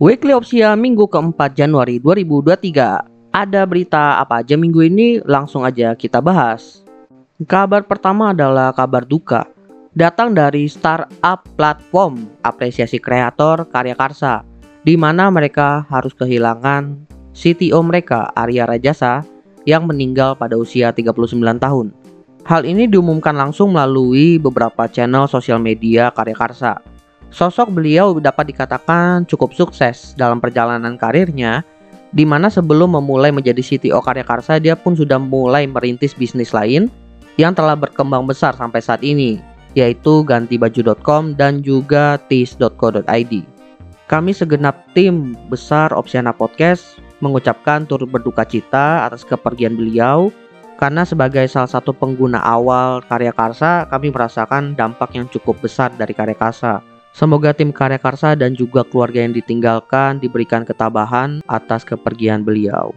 Weekly Opsia Minggu keempat Januari 2023 Ada berita apa aja minggu ini? Langsung aja kita bahas Kabar pertama adalah kabar duka Datang dari startup platform apresiasi kreator karya karsa di mana mereka harus kehilangan CTO mereka Arya Rajasa yang meninggal pada usia 39 tahun. Hal ini diumumkan langsung melalui beberapa channel sosial media karya karsa. Sosok beliau dapat dikatakan cukup sukses dalam perjalanan karirnya, di mana sebelum memulai menjadi CTO Karya Karsa, dia pun sudah mulai merintis bisnis lain yang telah berkembang besar sampai saat ini, yaitu gantibaju.com dan juga tis.co.id. Kami segenap tim besar Opsiana Podcast mengucapkan turut berduka cita atas kepergian beliau karena sebagai salah satu pengguna awal karya Karsa, kami merasakan dampak yang cukup besar dari karya Karsa Semoga tim Karya Karsa dan juga keluarga yang ditinggalkan diberikan ketabahan atas kepergian beliau.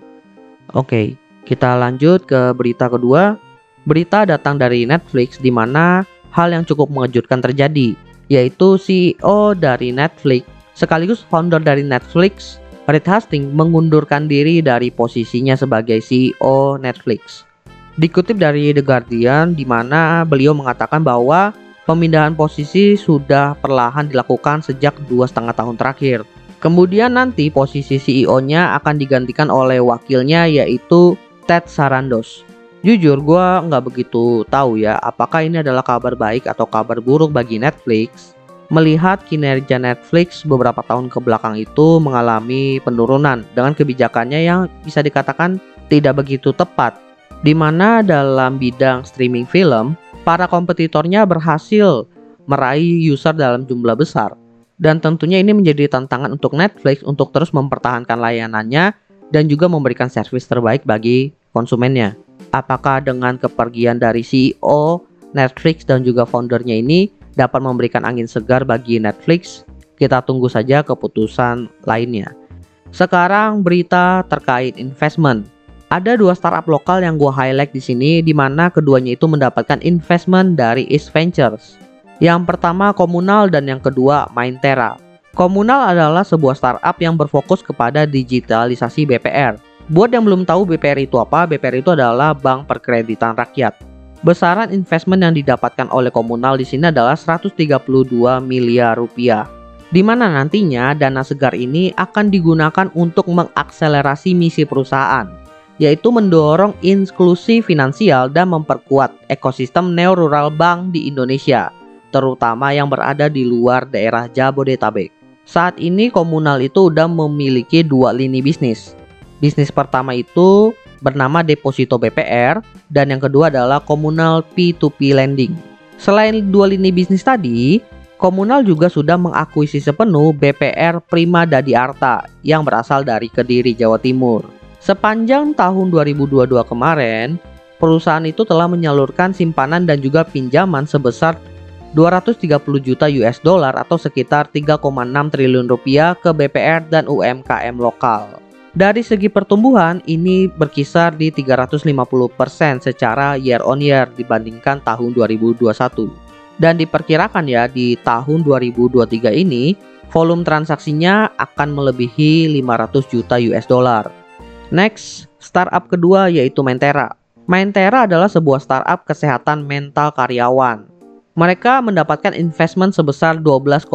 Oke, kita lanjut ke berita kedua. Berita datang dari Netflix di mana hal yang cukup mengejutkan terjadi, yaitu CEO dari Netflix sekaligus founder dari Netflix, Reed Hastings mengundurkan diri dari posisinya sebagai CEO Netflix. Dikutip dari The Guardian di mana beliau mengatakan bahwa Pemindahan posisi sudah perlahan dilakukan sejak dua setengah tahun terakhir. Kemudian nanti posisi CEO-nya akan digantikan oleh wakilnya yaitu Ted Sarandos. Jujur gue nggak begitu tahu ya apakah ini adalah kabar baik atau kabar buruk bagi Netflix. Melihat kinerja Netflix beberapa tahun ke belakang itu mengalami penurunan dengan kebijakannya yang bisa dikatakan tidak begitu tepat. Di mana dalam bidang streaming film, para kompetitornya berhasil meraih user dalam jumlah besar. Dan tentunya ini menjadi tantangan untuk Netflix untuk terus mempertahankan layanannya dan juga memberikan servis terbaik bagi konsumennya. Apakah dengan kepergian dari CEO Netflix dan juga foundernya ini dapat memberikan angin segar bagi Netflix? Kita tunggu saja keputusan lainnya. Sekarang berita terkait investment. Ada dua startup lokal yang gue highlight di sini di mana keduanya itu mendapatkan investment dari East Ventures. Yang pertama Komunal dan yang kedua Mindtera. Komunal adalah sebuah startup yang berfokus kepada digitalisasi BPR. Buat yang belum tahu BPR itu apa, BPR itu adalah Bank Perkreditan Rakyat. Besaran investment yang didapatkan oleh Komunal di sini adalah 132 miliar rupiah. Di mana nantinya dana segar ini akan digunakan untuk mengakselerasi misi perusahaan yaitu mendorong inklusi finansial dan memperkuat ekosistem neo-rural bank di Indonesia, terutama yang berada di luar daerah Jabodetabek. Saat ini komunal itu sudah memiliki dua lini bisnis. Bisnis pertama itu bernama Deposito BPR dan yang kedua adalah komunal P2P lending. Selain dua lini bisnis tadi, Komunal juga sudah mengakuisisi sepenuh BPR Prima Dadi Arta yang berasal dari Kediri, Jawa Timur. Sepanjang tahun 2022 kemarin, perusahaan itu telah menyalurkan simpanan dan juga pinjaman sebesar 230 juta US dollar atau sekitar 3,6 triliun rupiah ke BPR dan UMKM lokal. Dari segi pertumbuhan, ini berkisar di 350% secara year on year dibandingkan tahun 2021. Dan diperkirakan ya di tahun 2023 ini, volume transaksinya akan melebihi 500 juta US dollar. Next, startup kedua yaitu Mentera. Mentera adalah sebuah startup kesehatan mental karyawan. Mereka mendapatkan investment sebesar 12,8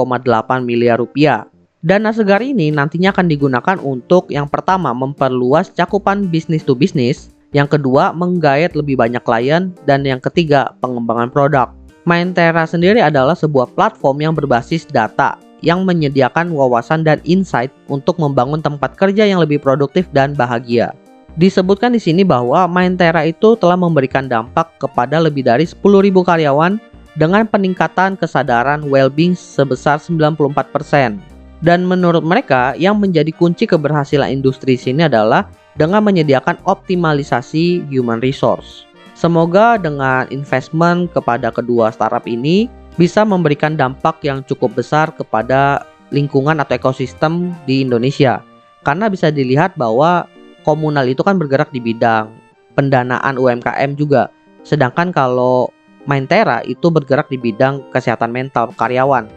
miliar rupiah. Dana segar ini nantinya akan digunakan untuk yang pertama memperluas cakupan bisnis to bisnis, yang kedua menggait lebih banyak klien, dan yang ketiga pengembangan produk. Mindtera sendiri adalah sebuah platform yang berbasis data yang menyediakan wawasan dan insight untuk membangun tempat kerja yang lebih produktif dan bahagia. Disebutkan di sini bahwa Mindtera itu telah memberikan dampak kepada lebih dari 10.000 karyawan dengan peningkatan kesadaran well-being sebesar 94%. Dan menurut mereka, yang menjadi kunci keberhasilan industri sini adalah dengan menyediakan optimalisasi human resource. Semoga dengan investment kepada kedua startup ini, bisa memberikan dampak yang cukup besar kepada lingkungan atau ekosistem di Indonesia. Karena bisa dilihat bahwa komunal itu kan bergerak di bidang pendanaan UMKM juga. Sedangkan kalau Mindtera itu bergerak di bidang kesehatan mental karyawan.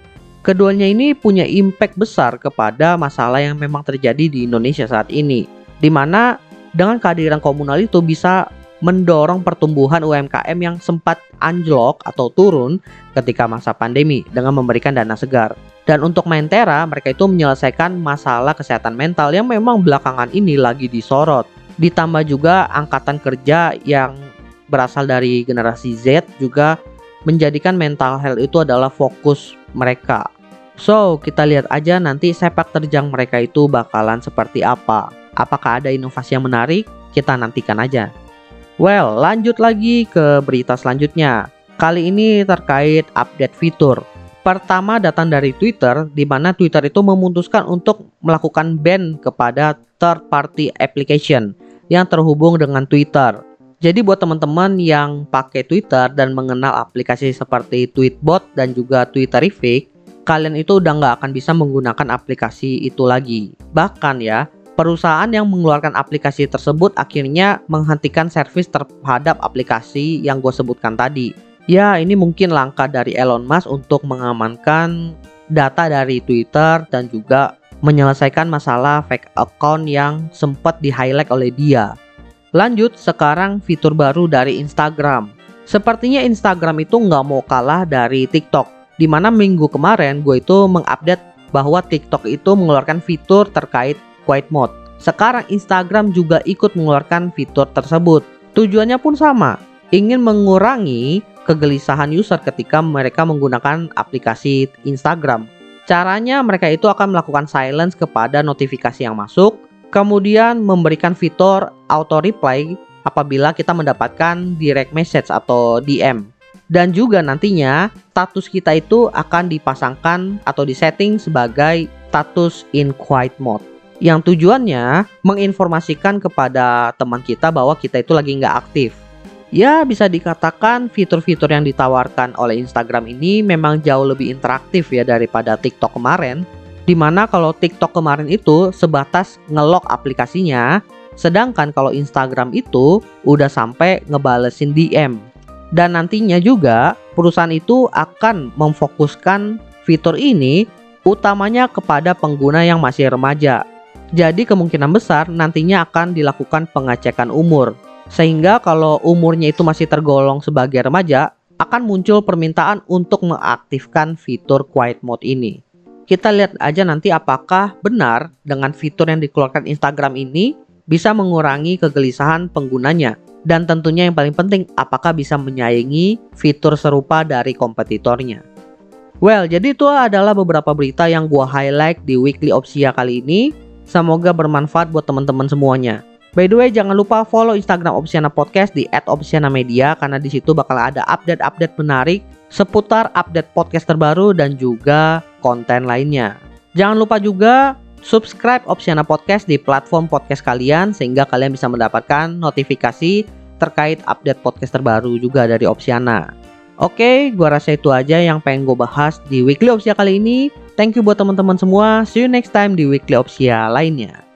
Keduanya ini punya impact besar kepada masalah yang memang terjadi di Indonesia saat ini, di mana dengan kehadiran komunal itu bisa mendorong pertumbuhan UMKM yang sempat anjlok atau turun ketika masa pandemi dengan memberikan dana segar. Dan untuk Mentera, mereka itu menyelesaikan masalah kesehatan mental yang memang belakangan ini lagi disorot. Ditambah juga angkatan kerja yang berasal dari generasi Z juga menjadikan mental health itu adalah fokus mereka. So, kita lihat aja nanti sepak terjang mereka itu bakalan seperti apa. Apakah ada inovasi yang menarik? Kita nantikan aja. Well, lanjut lagi ke berita selanjutnya. Kali ini terkait update fitur. Pertama datang dari Twitter, di mana Twitter itu memutuskan untuk melakukan ban kepada third party application yang terhubung dengan Twitter. Jadi buat teman-teman yang pakai Twitter dan mengenal aplikasi seperti Tweetbot dan juga Twitterific, kalian itu udah nggak akan bisa menggunakan aplikasi itu lagi. Bahkan ya, perusahaan yang mengeluarkan aplikasi tersebut akhirnya menghentikan servis terhadap aplikasi yang gue sebutkan tadi. Ya, ini mungkin langkah dari Elon Musk untuk mengamankan data dari Twitter dan juga menyelesaikan masalah fake account yang sempat di-highlight oleh dia. Lanjut, sekarang fitur baru dari Instagram. Sepertinya Instagram itu nggak mau kalah dari TikTok. Di mana minggu kemarin gue itu mengupdate bahwa TikTok itu mengeluarkan fitur terkait quiet mode. Sekarang Instagram juga ikut mengeluarkan fitur tersebut. Tujuannya pun sama, ingin mengurangi kegelisahan user ketika mereka menggunakan aplikasi Instagram. Caranya mereka itu akan melakukan silence kepada notifikasi yang masuk, kemudian memberikan fitur auto reply apabila kita mendapatkan direct message atau DM. Dan juga nantinya status kita itu akan dipasangkan atau disetting sebagai status in quiet mode yang tujuannya menginformasikan kepada teman kita bahwa kita itu lagi nggak aktif. Ya bisa dikatakan fitur-fitur yang ditawarkan oleh Instagram ini memang jauh lebih interaktif ya daripada TikTok kemarin. Di mana kalau TikTok kemarin itu sebatas ngelok aplikasinya, sedangkan kalau Instagram itu udah sampai ngebalesin DM. Dan nantinya juga perusahaan itu akan memfokuskan fitur ini utamanya kepada pengguna yang masih remaja jadi kemungkinan besar nantinya akan dilakukan pengecekan umur. Sehingga kalau umurnya itu masih tergolong sebagai remaja, akan muncul permintaan untuk mengaktifkan fitur quiet mode ini. Kita lihat aja nanti apakah benar dengan fitur yang dikeluarkan Instagram ini bisa mengurangi kegelisahan penggunanya. Dan tentunya yang paling penting, apakah bisa menyaingi fitur serupa dari kompetitornya. Well, jadi itu adalah beberapa berita yang gua highlight di Weekly Opsia kali ini. Semoga bermanfaat buat teman-teman semuanya. By the way, jangan lupa follow Instagram Opsiana Podcast di @opsiana_media karena di situ bakal ada update-update menarik seputar update podcast terbaru dan juga konten lainnya. Jangan lupa juga subscribe Opsiana Podcast di platform podcast kalian sehingga kalian bisa mendapatkan notifikasi terkait update podcast terbaru juga dari Opsiana. Oke, gua rasa itu aja yang pengen gue bahas di Weekly Opsia kali ini. Thank you buat teman-teman semua. See you next time di Weekly Opsia lainnya.